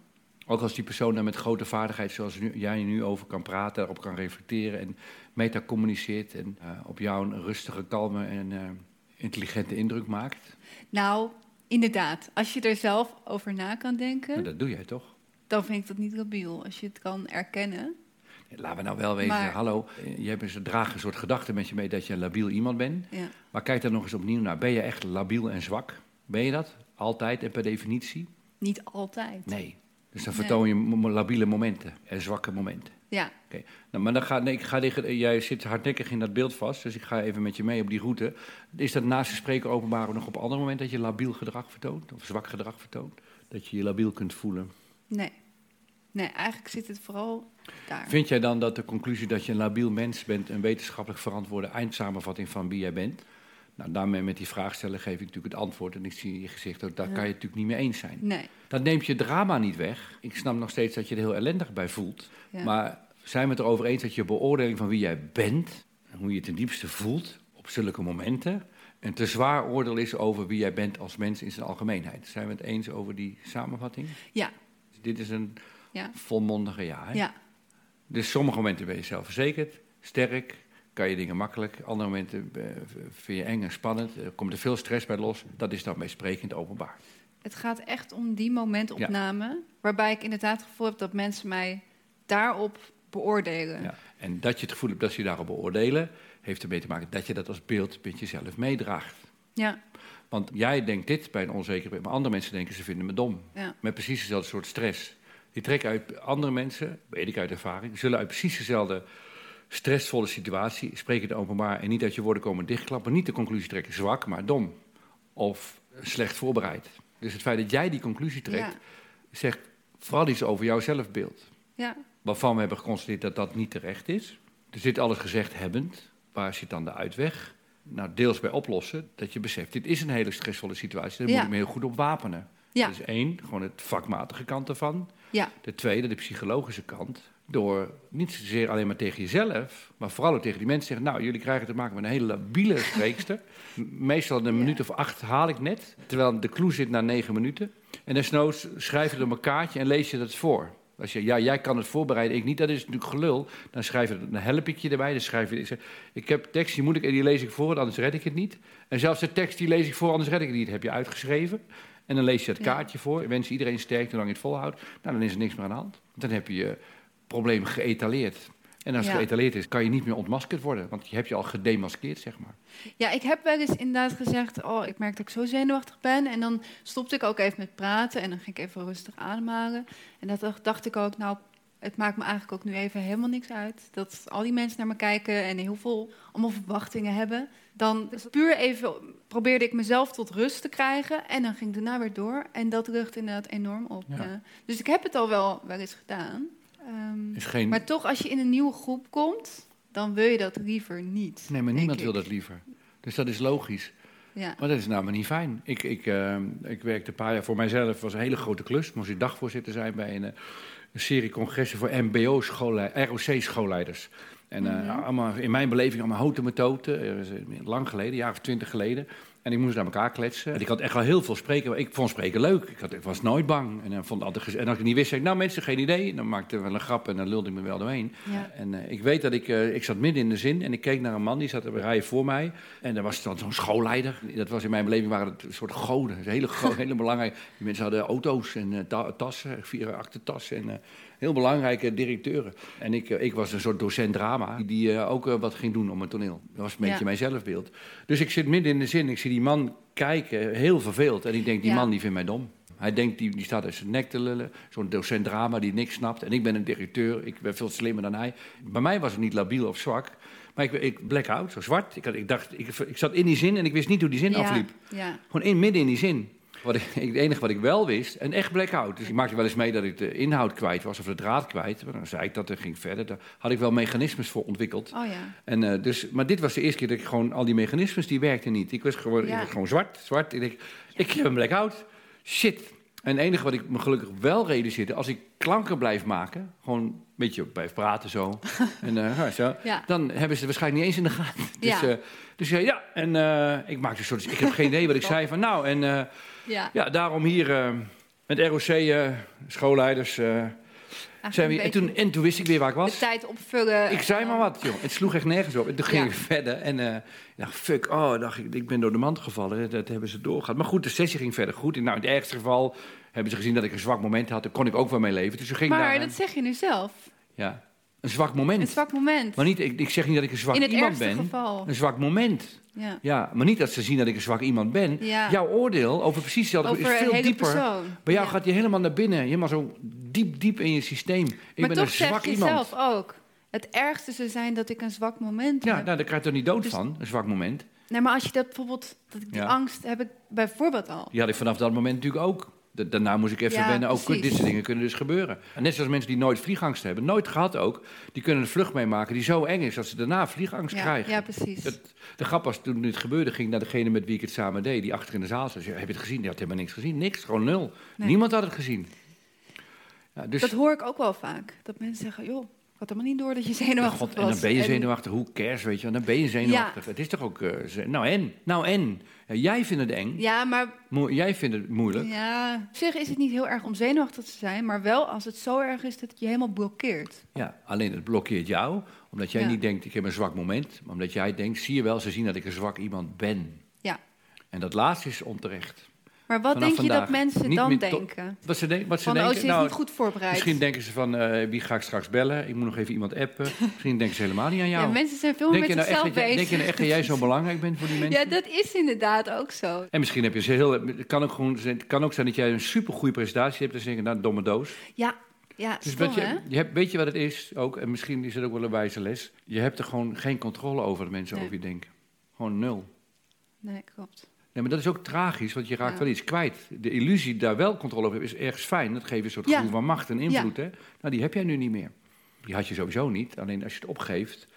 Speaker 2: Ook als die persoon dan met grote vaardigheid, zoals nu, jij nu over kan praten, daarop kan reflecteren en metacommuniceert en eh, op jou een rustige, kalme en eh, intelligente indruk maakt.
Speaker 1: Nou, inderdaad. Als je er zelf over na kan denken,
Speaker 2: Maar dat doe jij toch?
Speaker 1: Dan vind ik dat niet labiel. Als je het kan erkennen.
Speaker 2: Laten we nou wel weten,
Speaker 1: Maar-
Speaker 2: hallo, eh, je hebt een draagt een soort gedachte met je mee dat je een labiel iemand bent.
Speaker 1: Ja.
Speaker 2: Maar kijk daar nog eens opnieuw naar. Ben je echt labiel en zwak? Ben je dat? Altijd en per definitie?
Speaker 1: Niet altijd.
Speaker 2: Nee. Dus dan vertoon je labiele momenten en zwakke momenten.
Speaker 1: Ja,
Speaker 2: Oké. Nou, maar dan ga, nee, ik ga liggen, jij zit hardnekkig in dat beeld vast, dus ik ga even met je mee op die route. Is dat naast het spreken openbaar nog op andere momenten dat je labiel gedrag vertoont? Of zwak gedrag vertoont? Dat je je labiel kunt voelen?
Speaker 1: Nee. Nee, eigenlijk zit het vooral daar.
Speaker 2: Vind jij dan dat de conclusie dat je een labiel mens bent... een wetenschappelijk verantwoorde eindsamenvatting van wie jij bent? Nou, daarmee met die vraag stellen geef ik natuurlijk het antwoord... en ik zie in je gezicht ook, daar
Speaker 1: Ja.
Speaker 2: kan je het natuurlijk niet mee eens zijn.
Speaker 1: Nee.
Speaker 2: Dat neemt je drama niet weg. Ik snap nog steeds dat je er heel ellendig bij voelt.
Speaker 1: Ja.
Speaker 2: Maar zijn we het erover eens dat je beoordeling van wie jij bent... en hoe je het ten diepste voelt op zulke momenten... een te zwaar oordeel is over wie jij bent als mens in zijn algemeenheid? Zijn we het eens over die samenvatting?
Speaker 1: Ja,
Speaker 2: Dit is een
Speaker 1: ja,
Speaker 2: volmondige ja, hè?
Speaker 1: ja.
Speaker 2: Dus sommige momenten ben je zelfverzekerd, sterk, kan je dingen makkelijk. Andere momenten eh, vind je eng en spannend, er komt er veel stress bij los. Dat is dan bij openbaar.
Speaker 1: Het gaat echt om die momentopname. Waarbij ik inderdaad het gevoel heb dat mensen mij daarop beoordelen.
Speaker 2: Ja. En dat je het gevoel hebt dat ze je daarop beoordelen, heeft ermee te maken dat je dat als beeld met jezelf meedraagt.
Speaker 1: Ja,
Speaker 2: Want jij denkt dit bij een onzekerheid, maar andere mensen denken ze vinden me dom.
Speaker 1: ja,
Speaker 2: Met precies dezelfde soort stress. Die trekken uit andere mensen, weet ik uit ervaring, zullen uit precies dezelfde stressvolle situatie, spreken het openbaar en niet uit je woorden komen dichtklappen, niet de conclusie trekken zwak, maar dom of slecht voorbereid. Dus het feit dat jij die conclusie trekt,
Speaker 1: Ja.
Speaker 2: zegt vooral iets over jouw zelfbeeld.
Speaker 1: Ja.
Speaker 2: Waarvan we hebben geconstateerd dat dat niet terecht is. Er zit alles gezegd hebbend. Waar zit dan de uitweg? Nou, deels bij oplossen. Dat je beseft, dit is een hele stressvolle situatie. Daar
Speaker 1: Ja.
Speaker 2: moet ik me heel goed op wapenen.
Speaker 1: Ja.
Speaker 2: Dat is één, gewoon het vakmatige kant ervan.
Speaker 1: Ja.
Speaker 2: De tweede, de psychologische kant. Door niet zozeer alleen maar tegen jezelf, maar vooral ook tegen die mensen te zeggen: Nou, jullie krijgen te maken met een hele labiele spreekster. Meestal een
Speaker 1: Ja.
Speaker 2: minuut of acht haal ik net, terwijl de clue zit na negen minuten. En desnoods schrijf je op een kaartje en lees je dat voor. Als je, ja, jij kan het voorbereiden, ik niet, dat is natuurlijk gelul. Dan schrijf je, dan help ik je erbij. Dan schrijf je, ik, zeg, ik heb tekst, die moet ik en die lees ik voor, anders red ik het niet. En zelfs de tekst, die lees ik voor, anders red ik het niet. Heb je uitgeschreven. En dan lees je het kaartje voor. Ik wens iedereen sterk zolang je het volhoudt. Nou, dan is er niks meer aan de hand. Dan heb je je probleem geëtaleerd. En als het
Speaker 1: Ja.
Speaker 2: geëtaleerd is, kan je niet meer ontmaskerd worden. Want je hebt je al gedemaskeerd, zeg maar.
Speaker 1: Ja, ik heb wel eens inderdaad gezegd, oh, ik merk dat ik zo zenuwachtig ben. En dan stopte ik ook even met praten en dan ging ik even rustig ademhalen. En dat dacht, ik ook, nou, het maakt me eigenlijk ook nu even helemaal niks uit. Dat al die mensen naar me kijken en heel veel allemaal verwachtingen hebben. Dan puur even probeerde ik mezelf tot rust te krijgen en dan ging ik daarna weer door. En dat lucht inderdaad enorm op.
Speaker 2: Ja.
Speaker 1: Dus ik heb het al wel, wel eens gedaan. Ehm,
Speaker 2: Is geen...
Speaker 1: maar toch, als je in een nieuwe groep komt, dan wil je dat liever niet.
Speaker 2: Nee, maar niemand wil dat liever. Dus dat is logisch.
Speaker 1: Ja.
Speaker 2: Maar dat is maar niet fijn. Ik, ik, eh, ik werkte een paar jaar voor mijzelf. was een hele grote klus. Moest ik dagvoorzitter zijn bij een, eh, een serie congressen voor MBO-ROC-schoolleiders. En eh,
Speaker 1: Mhm.
Speaker 2: allemaal, in mijn beleving allemaal houten methoden. Eh, lang geleden, een jaar of twintig geleden. En ik moest naar elkaar kletsen. En ik had echt wel heel veel spreken. maar Ik vond spreken leuk. Ik, had, ik was nooit bang. En, eh, vond altijd en als ik niet wist, zei ik, nou mensen, geen idee. En dan maakte ik wel een grap en dan lulde ik me wel doorheen.
Speaker 1: Ja.
Speaker 2: En eh, ik weet dat ik, eh, ik zat midden in de zin en ik keek naar een man die zat op een rij voor mij. En er was dan zo'n schoolleider. Dat was in mijn beleving waren het een soort goden. Hele, hele belangrijke. Die mensen hadden auto's en eh, ta- tassen, vier achtertassen en eh, heel belangrijke directeuren. En ik, eh, ik was een soort docent drama die eh, ook eh, wat ging doen om het toneel. Dat was een beetje
Speaker 1: Ja.
Speaker 2: mijn zelfbeeld. Dus ik zit midden in de zin. Ik zie die man kijken, heel verveeld. En ik denk, die
Speaker 1: Ja.
Speaker 2: man die vindt mij dom. Hij denkt, die, die staat uit zijn nek te lullen. Zo'n docent drama die niks snapt. En ik ben een directeur, ik ben veel slimmer dan hij. Bij mij was het niet labiel of zwak. Maar ik, ik blackout, zo zwart. Ik, had, ik dacht, ik, ik zat in die zin en ik wist niet hoe die zin
Speaker 1: ja.
Speaker 2: afliep. Gewoon in, midden in die zin. Wat ik, het enige wat ik wel wist, en echt blackout. Dus ik maakte wel eens mee dat ik de inhoud kwijt was of de draad kwijt. Maar dan zei ik dat en ging verder. Daar had ik wel mechanismes voor ontwikkeld.
Speaker 1: Oh ja.
Speaker 2: En, eh, dus, maar dit was de eerste keer dat ik gewoon al die mechanismes die werkten niet. Ik was gewoon,
Speaker 1: Ja.
Speaker 2: ik was gewoon zwart, zwart. Ik denk, ik heb een blackout. Shit. En het enige wat ik me gelukkig wel realiseerde, als ik klanken blijf maken, gewoon een beetje blijf praten zo, en, ja, zo
Speaker 1: Ja.
Speaker 2: dan hebben ze het waarschijnlijk niet eens in de gaten. Dus,
Speaker 1: Ja.
Speaker 2: eh, dus ja, en ik maakte een soort, ik heb geen idee wat ik zei van nou, en
Speaker 1: Ja.
Speaker 2: ja, daarom hier eh, met ROC, eh, schoolleiders, eh, zijn we, en, toen, en toen wist ik weer waar ik
Speaker 1: de
Speaker 2: was.
Speaker 1: tijd opvullen.
Speaker 2: Ik zei maar wat, joh. Het sloeg echt nergens op. En toen ging
Speaker 1: Ja.
Speaker 2: ik verder en ik dacht, fuck, oh, dacht ik, ik ben door de mand gevallen. Dat hebben ze doorgehad. Maar goed, de sessie ging verder goed. En nou, in het ergste geval hebben ze gezien dat ik een zwak moment had. Daar kon ik ook wel mee leven. Dus ging
Speaker 1: Maar
Speaker 2: daar,
Speaker 1: dat zeg je nu zelf.
Speaker 2: ja, een zwak moment.
Speaker 1: Een zwak moment.
Speaker 2: Maar niet, ik, ik zeg niet dat ik een zwak
Speaker 1: In het
Speaker 2: iemand ben.
Speaker 1: geval.
Speaker 2: Een zwak moment.
Speaker 1: Ja.
Speaker 2: Ja, maar niet dat ze zien dat ik een zwak iemand ben.
Speaker 1: Ja.
Speaker 2: Jouw oordeel over precies hetzelfde
Speaker 1: Over
Speaker 2: is veel dieper.
Speaker 1: persoon.
Speaker 2: Bij jou
Speaker 1: Ja.
Speaker 2: gaat hij helemaal naar binnen. Helemaal zo diep, diep in je systeem. Ik
Speaker 1: maar
Speaker 2: ben
Speaker 1: toch
Speaker 2: een zwak
Speaker 1: zeg je
Speaker 2: iemand.
Speaker 1: zelf ook. Het ergste zou zijn dat ik een zwak moment
Speaker 2: Ja,
Speaker 1: heb.
Speaker 2: nou, daar krijg je toch niet dood
Speaker 1: Dus-
Speaker 2: van, een zwak moment.
Speaker 1: Nee, maar als je dat bijvoorbeeld... Dat ik die
Speaker 2: Ja.
Speaker 1: angst heb ik bijvoorbeeld al.
Speaker 2: Die had ik vanaf dat moment natuurlijk ook. Da- Daarna moest ik even
Speaker 1: Ja,
Speaker 2: wennen. Ook dit soort dingen kunnen dus gebeuren. En net zoals mensen die nooit vliegangst hebben, nooit gehad ook, die kunnen een vlucht meemaken die zo eng is dat ze daarna vliegangst
Speaker 1: Ja,
Speaker 2: krijgen.
Speaker 1: ja precies.
Speaker 2: De grap was toen dit gebeurde, ging naar degene met wie ik het samen deed, die achter in de zaal zat. Heb je het gezien? Die had helemaal niks gezien. Niks, gewoon nul.
Speaker 1: Nee.
Speaker 2: Niemand had het gezien. Ja, dus,
Speaker 1: Dat hoor ik ook wel vaak. Dat mensen zeggen, joh, ik had helemaal niet door dat je zenuwachtig
Speaker 2: God,
Speaker 1: was.
Speaker 2: en dan ben je
Speaker 1: En-
Speaker 2: zenuwachtig. Hoe cares, weet je wel? Dan ben je zenuwachtig. Het is toch ook... eh, nou en? Nou en? Ja, jij vindt het eng.
Speaker 1: Ja, maar
Speaker 2: Mo- jij vindt het moeilijk.
Speaker 1: ja, op zich is het niet heel erg om zenuwachtig te zijn, maar wel als het zo erg is dat het je helemaal blokkeert.
Speaker 2: Ja, alleen het blokkeert jou, omdat jij
Speaker 1: Ja.
Speaker 2: niet denkt, ik heb een zwak moment. Maar omdat jij denkt, zie je wel, ze zien dat ik een zwak iemand ben.
Speaker 1: Ja.
Speaker 2: En dat laatste is onterecht.
Speaker 1: Maar wat denk je dat mensen
Speaker 2: niet
Speaker 1: dan denken?
Speaker 2: Wat ze, denk, wat ze
Speaker 1: Van, oh,
Speaker 2: denken,
Speaker 1: ze is
Speaker 2: nou,
Speaker 1: niet goed voorbereid.
Speaker 2: misschien denken ze van, eh, wie ga ik straks bellen? Ik moet nog even iemand appen. misschien denken ze helemaal niet aan jou.
Speaker 1: ja, mensen zijn veel meer met
Speaker 2: nou
Speaker 1: zichzelf bezig.
Speaker 2: denk je nou echt dat jij zo belangrijk bent voor die mensen?
Speaker 1: Ja, dat is inderdaad ook zo.
Speaker 2: En misschien heb je ze heel... Het kan ook, gewoon, het kan ook zijn dat jij een supergoeie presentatie hebt. Dan zeg je, nou, domme doos.
Speaker 1: Ja, ja
Speaker 2: Dus
Speaker 1: stom,
Speaker 2: je, je hebt, weet je wat het is ook? En misschien is het ook wel een wijze les. Je hebt er gewoon geen controle over dat mensen
Speaker 1: Nee.
Speaker 2: over je denken. Gewoon nul.
Speaker 1: Nee, klopt.
Speaker 2: Nee, maar dat is ook tragisch, want je raakt
Speaker 1: Ja.
Speaker 2: wel iets kwijt. De illusie daar wel controle over hebben is ergens fijn. Dat geeft een soort
Speaker 1: Ja.
Speaker 2: gevoel van macht en invloed. Hè? Nou, die heb jij nu niet meer. Die had je sowieso niet. Alleen als je het opgeeft,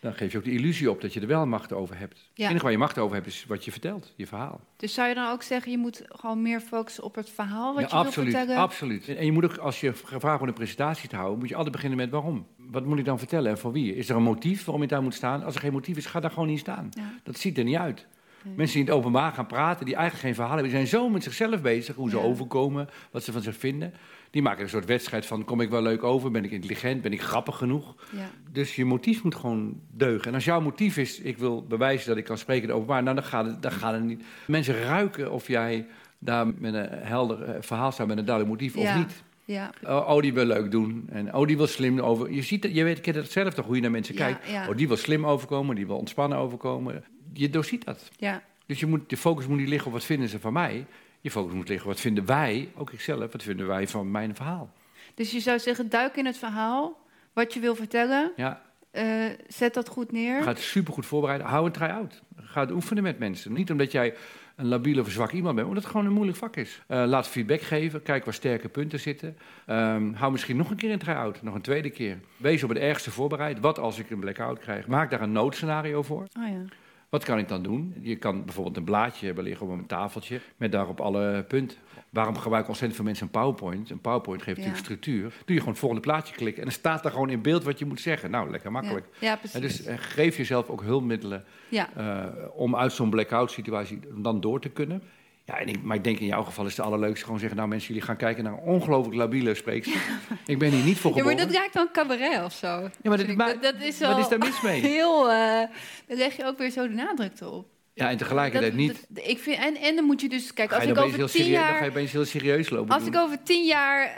Speaker 2: dan geef je ook de illusie op dat je er wel macht over hebt. Het enige waar je macht over hebt is wat je vertelt, je verhaal.
Speaker 1: Dus zou je dan ook zeggen, je moet gewoon meer focussen op het verhaal wat je wil
Speaker 2: absoluut,
Speaker 1: vertellen?
Speaker 2: absoluut. En je moet ook, als je gevraagd wordt een presentatie te houden, moet je altijd beginnen met waarom. Wat moet ik dan vertellen en voor wie? Is er een motief waarom je daar moet staan? Als er geen motief is, ga daar gewoon niet staan. Dat ziet er niet uit. Mensen die in het openbaar gaan praten, die eigenlijk geen verhaal hebben, die zijn zo met zichzelf bezig, hoe ze
Speaker 1: Ja.
Speaker 2: overkomen, wat ze van zich vinden. Die maken een soort wedstrijd van, kom ik wel leuk over, ben ik intelligent, ben ik grappig genoeg?
Speaker 1: Ja.
Speaker 2: Dus je motief moet gewoon deugen. En als jouw motief is, ik wil bewijzen dat ik kan spreken in het openbaar, nou, dan gaat het, dan gaat het niet. Mensen ruiken of jij daar met een helder eh, verhaal staat, met een duidelijk motief of niet.
Speaker 1: Ja.
Speaker 2: Oh, oh, die wil leuk doen. En oh, die wil slim over. Je ziet je weet, ik ken het zelf toch, hoe je naar mensen
Speaker 1: Ja,
Speaker 2: kijkt.
Speaker 1: ja.
Speaker 2: Oh, die wil slim overkomen, die wil ontspannen overkomen. Je doorziet dat.
Speaker 1: ja.
Speaker 2: Dus je moet, de focus moet niet liggen op wat vinden ze van mij. Je focus moet liggen op wat vinden wij, ook ikzelf, wat vinden wij van mijn verhaal.
Speaker 1: Dus je zou zeggen, duik in het verhaal, wat je wil vertellen,
Speaker 2: Ja,
Speaker 1: eh, zet dat goed neer.
Speaker 2: ga het supergoed voorbereiden. Hou een try-out. Ga het oefenen met mensen. Niet omdat jij een labiel of zwak iemand bent, omdat het gewoon een moeilijk vak is. Eh, laat feedback geven, kijk waar sterke punten zitten. Ehm, hou misschien nog een keer een try-out, nog een tweede keer. Wees op het ergste voorbereid. Wat als ik een blackout krijg? Maak daar een noodscenario voor.
Speaker 1: Oh ja.
Speaker 2: Wat kan ik dan doen? Je kan bijvoorbeeld een blaadje hebben liggen op een tafeltje met daarop alle punten. Waarom gebruiken ontzettend veel mensen een PowerPoint? Een PowerPoint geeft
Speaker 1: Ja.
Speaker 2: natuurlijk structuur. Doe je gewoon het volgende plaatje klikken en dan staat er gewoon in beeld wat je moet zeggen. Nou, lekker makkelijk.
Speaker 1: Ja, precies.
Speaker 2: dus eh, geef jezelf ook hulpmiddelen
Speaker 1: ja.
Speaker 2: eh, om uit zo'n blackout situatie dan door te kunnen. Ja, en ik, maar ik denk in jouw geval is het allerleukste gewoon zeggen... nou mensen, jullie gaan kijken naar een ongelooflijk labiele spreekster. Ik ben hier niet voor
Speaker 1: ja, maar
Speaker 2: geboren.
Speaker 1: dat raakt dan cabaret of zo.
Speaker 2: Ja, maar dat,
Speaker 1: Vind ik.
Speaker 2: maar-
Speaker 1: dat, dat is
Speaker 2: wat
Speaker 1: wel
Speaker 2: is daar mis mee?
Speaker 1: heel... eh dan leg je ook weer zo de nadruk erop.
Speaker 2: Ja, en tegelijkertijd
Speaker 1: Dat-
Speaker 2: niet.
Speaker 1: dat- ik vind, en, en dan moet je dus... Kijk,
Speaker 2: Ga
Speaker 1: als ik over tien
Speaker 2: serieus, dan ga je
Speaker 1: jaar...
Speaker 2: opeens heel serieus lopen
Speaker 1: Als
Speaker 2: doen.
Speaker 1: ik over tien jaar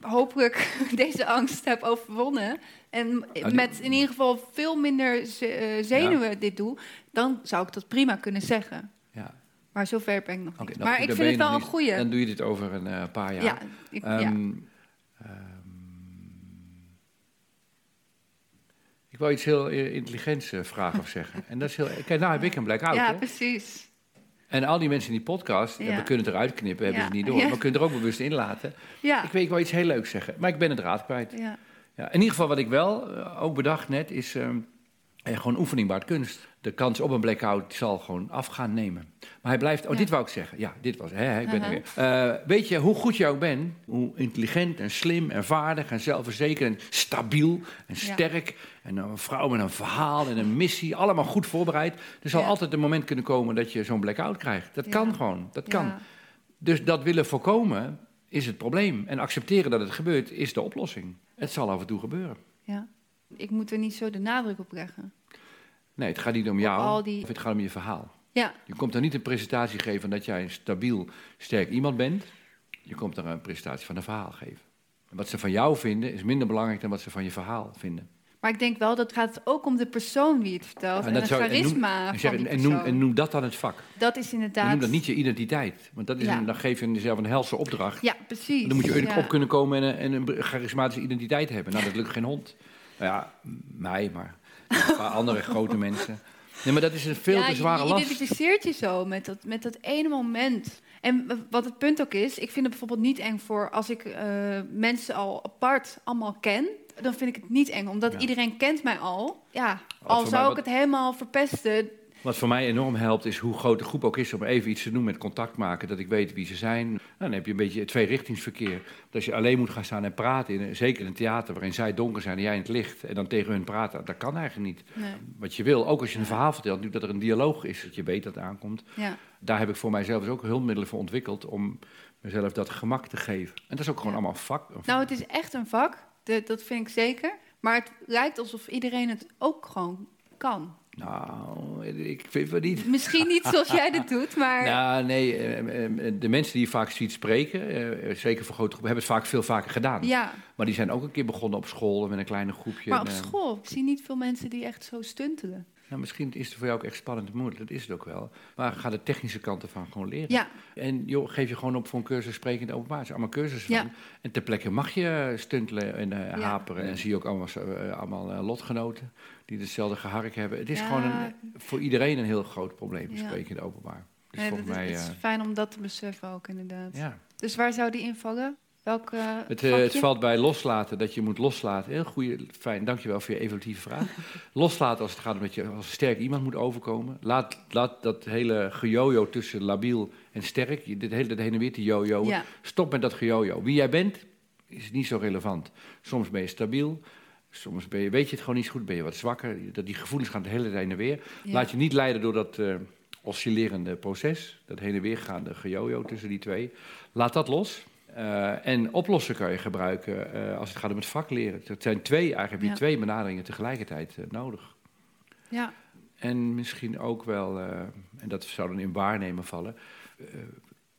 Speaker 1: hopelijk deze angst heb overwonnen... en
Speaker 2: die-
Speaker 1: met in ieder geval veel minder eh, zenuwen dit doe... dan zou ik dat prima kunnen zeggen. Maar zover ben ik nog niet. maar ik vind het wel een goeie.
Speaker 2: Dan doe je dit over een eh, paar jaar.
Speaker 1: ja, ik, ja.
Speaker 2: Ehm, ik wil iets heel intelligents eh, vragen of zeggen. En dat is heel. Kijk, nou heb ik een blackout.
Speaker 1: ja,
Speaker 2: hè?
Speaker 1: precies.
Speaker 2: En al die mensen in die podcast,
Speaker 1: Ja.
Speaker 2: we kunnen het eruit knippen, hebben
Speaker 1: Ja.
Speaker 2: ze niet door. Maar we kunnen er ook bewust in laten.
Speaker 1: Ja,
Speaker 2: Ik weet, ik wil iets heel leuks zeggen, maar ik ben het draad kwijt.
Speaker 1: ja.
Speaker 2: Ja, in ieder geval wat ik wel eh, ook bedacht net, is eh, gewoon oefening baart kunst. De kans op een blackout zal gewoon afgaan nemen. Maar hij blijft, oh
Speaker 1: Ja.
Speaker 2: dit wou ik zeggen. Ja, dit was, hè, ik ben er
Speaker 1: Aha.
Speaker 2: weer. Eh, weet je, hoe goed je ook bent, hoe intelligent en slim en vaardig en zelfverzekerd en stabiel en
Speaker 1: Ja.
Speaker 2: sterk. En een vrouw met een verhaal en een missie, allemaal goed voorbereid. Er zal
Speaker 1: Ja.
Speaker 2: altijd een moment kunnen komen dat je zo'n blackout krijgt. Dat kan gewoon, dat kan. Dus dat willen voorkomen is het probleem. En accepteren dat het gebeurt is de oplossing. Het zal af en toe gebeuren.
Speaker 1: ja. Ik moet er niet zo de nadruk op leggen.
Speaker 2: Nee, het gaat niet om jou,
Speaker 1: die-
Speaker 2: of het gaat om je verhaal.
Speaker 1: Ja,
Speaker 2: Je komt er niet een presentatie geven dat jij een stabiel, sterk iemand bent. Je komt er een presentatie van een verhaal geven. En wat ze van jou vinden is minder belangrijk dan wat ze van je verhaal vinden.
Speaker 1: maar ik denk wel dat gaat ook om de persoon wie het vertelt. En,
Speaker 2: dat
Speaker 1: het
Speaker 2: zou- en noem-
Speaker 1: charisma
Speaker 2: en,
Speaker 1: van die
Speaker 2: en, noem, en dat dan het vak.
Speaker 1: Dat is
Speaker 2: En
Speaker 1: inderdaad...
Speaker 2: noem dat niet je identiteit. Want dat is
Speaker 1: Ja.
Speaker 2: een, dan geef je jezelf een helse opdracht.
Speaker 1: Ja, precies.
Speaker 2: Dan moet je
Speaker 1: ja.
Speaker 2: op kunnen komen en een, en een charismatische identiteit hebben. Nou, dat lukt geen hond. Nou ja, mij, maar een paar andere grote mensen. Nee, maar dat is een veel
Speaker 1: ja,
Speaker 2: te zware
Speaker 1: je, je
Speaker 2: last.
Speaker 1: identificeert je zo met dat, met dat ene moment. En wat het punt ook is, ik vind het bijvoorbeeld niet eng voor als ik eh, mensen al apart allemaal ken. Dan vind ik het niet eng, omdat
Speaker 2: Ja.
Speaker 1: iedereen kent mij al. Ja, al zou ik
Speaker 2: wat-
Speaker 1: het helemaal verpesten.
Speaker 2: Wat voor mij enorm helpt, is hoe groot de groep ook is om even iets te doen met contact maken. Dat ik weet wie ze zijn. Nou, dan heb je een beetje tweerichtingsverkeer. Dat als je alleen moet gaan staan en praten, in, zeker in een theater waarin zij donker zijn en jij in het licht. En dan tegen hun praten, dat kan eigenlijk niet.
Speaker 1: Nee,
Speaker 2: Wat je wil, ook als je een verhaal vertelt, natuurlijk dat er een dialoog is. Dat je weet dat het aankomt.
Speaker 1: ja.
Speaker 2: Daar heb ik voor mijzelf dus ook hulpmiddelen voor ontwikkeld om mezelf dat gemak te geven. En dat is ook gewoon
Speaker 1: Ja.
Speaker 2: allemaal vak.
Speaker 1: Nou, het is echt een vak, de- dat vind ik zeker. Maar het lijkt alsof iedereen het ook gewoon kan.
Speaker 2: Nou, ik vind het niet.
Speaker 1: Misschien niet zoals jij dit doet, maar...
Speaker 2: Nou, nee, eh, eh, de mensen die je vaak ziet spreken, eh, zeker voor grote groepen, hebben het vaak veel vaker gedaan.
Speaker 1: Ja,
Speaker 2: Maar die zijn ook een keer begonnen op school met een kleine groepje.
Speaker 1: maar op
Speaker 2: eh,
Speaker 1: school zie je niet veel mensen die echt zo stuntelen.
Speaker 2: Nou, misschien is het voor jou ook echt spannend en moeilijk. Dat is het ook wel. Maar ga de technische kanten van gewoon leren.
Speaker 1: Ja,
Speaker 2: En joh, geef je gewoon op voor een cursus spreken in het openbaar. Er zijn allemaal cursussen
Speaker 1: Ja.
Speaker 2: van. En ter plekke mag je stuntelen en eh,
Speaker 1: Ja.
Speaker 2: haperen. En zie je ook allemaal, eh, allemaal eh, lotgenoten die hetzelfde gehark hebben. Het is gewoon een, voor iedereen een heel groot probleem, spreken in het openbaar. Dus
Speaker 1: nee,
Speaker 2: volgens mij,
Speaker 1: het is
Speaker 2: eh,
Speaker 1: fijn om dat te beseffen ook inderdaad.
Speaker 2: ja.
Speaker 1: Dus waar zou die invallen?
Speaker 2: Het, eh, het
Speaker 1: vakje?
Speaker 2: valt bij loslaten, dat je moet loslaten. Heel goeie, fijn, dankjewel voor je evolutieve vraag. loslaten als het gaat om dat je als sterk iemand moet overkomen. Laat, laat dat hele gejojo tussen labiel en sterk, je- dit hele dat heen en weer te jojo.
Speaker 1: Ja,
Speaker 2: Stop met dat gejojo. Wie jij bent, is niet zo relevant. Soms ben je stabiel, soms ben je, weet je het gewoon niet zo goed, ben je wat zwakker. Dat die gevoelens gaan de hele tijd heen en weer.
Speaker 1: ja.
Speaker 2: Laat je niet leiden door dat eh, oscillerende proces, dat heen en weer gaande gejojo tussen die twee. Laat dat los. Eh, en oplossen kan je gebruiken eh, als het gaat om het vak leren. Het zijn twee, eigenlijk heb je
Speaker 1: Ja.
Speaker 2: twee benaderingen tegelijkertijd eh, nodig.
Speaker 1: ja,
Speaker 2: En misschien ook wel, en dat zou dan in waarnemen vallen,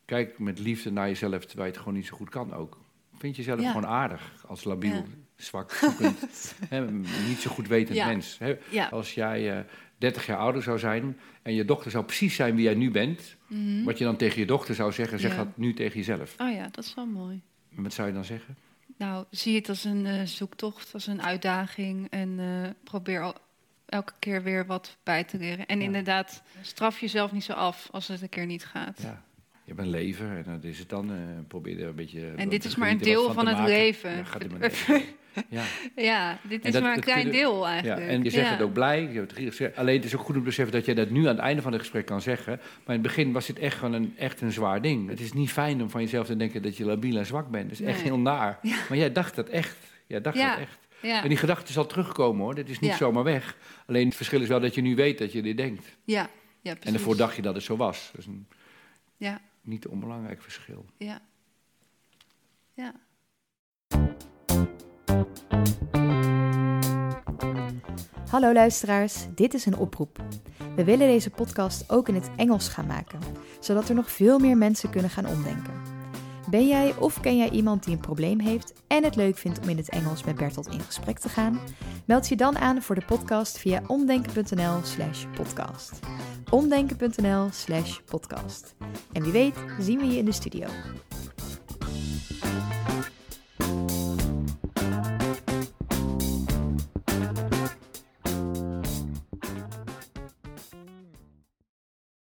Speaker 2: kijk met liefde naar jezelf terwijl je het gewoon niet zo goed kan ook. Vind jezelf
Speaker 1: Ja.
Speaker 2: gewoon aardig als labiel,
Speaker 1: Ja.
Speaker 2: zwak, zoekend, niet zo goed wetend mens.
Speaker 1: Ja.
Speaker 2: Als jij 30 jaar ouder zou zijn en je dochter zou precies zijn wie jij nu bent,
Speaker 1: Mhm.
Speaker 2: wat je dan tegen je dochter zou zeggen, zeg
Speaker 1: Ja.
Speaker 2: dat nu tegen jezelf.
Speaker 1: Oh ja, dat is wel mooi.
Speaker 2: Wat zou je dan zeggen?
Speaker 1: Nou, zie het als een eh, zoektocht, als een uitdaging. En eh, probeer al, elke keer weer wat bij te leren. En
Speaker 2: Ja.
Speaker 1: inderdaad, straf jezelf niet zo af als het een keer niet gaat.
Speaker 2: Ja. Je bent leven en dat is het dan. eh, probeer er een beetje.
Speaker 1: En dit is maar een deel van het
Speaker 2: maken.
Speaker 1: leven.
Speaker 2: Ja, gaat leven. Ja.
Speaker 1: Ja, dit
Speaker 2: En
Speaker 1: is
Speaker 2: dat-
Speaker 1: maar een klein deel
Speaker 2: Ja,
Speaker 1: eigenlijk.
Speaker 2: en je zegt
Speaker 1: Ja.
Speaker 2: het ook blij. Je hebt. Alleen het is ook goed om te beseffen dat jij dat nu aan het einde van het gesprek kan zeggen. Maar in het begin was dit echt gewoon een, echt een zwaar ding. Het is niet fijn om van jezelf te denken dat je labiel en zwak bent. Dat is echt heel naar.
Speaker 1: Ja.
Speaker 2: Maar jij dacht dat echt. Jij dacht
Speaker 1: Ja.
Speaker 2: dat echt.
Speaker 1: Ja,
Speaker 2: En die gedachte zal terugkomen hoor. Dit is niet
Speaker 1: Ja.
Speaker 2: zomaar weg. Alleen het verschil is wel dat je nu weet dat je dit denkt.
Speaker 1: ja, ja,
Speaker 2: En
Speaker 1: precies.
Speaker 2: daarvoor dacht je dat het zo was. Dat is een
Speaker 1: Ja,
Speaker 2: niet onbelangrijk verschil.
Speaker 1: ja. Ja.
Speaker 3: Hallo luisteraars, dit is een oproep. We willen deze podcast ook in het Engels gaan maken, zodat er nog veel meer mensen kunnen gaan omdenken. Ben jij of ken jij iemand die een probleem heeft en het leuk vindt om in het Engels met Bertolt in gesprek te gaan? Meld je dan aan voor de podcast via omdenken.nl/slash podcast. Omdenken.nl/slash podcast. En wie weet, zien we je in de studio.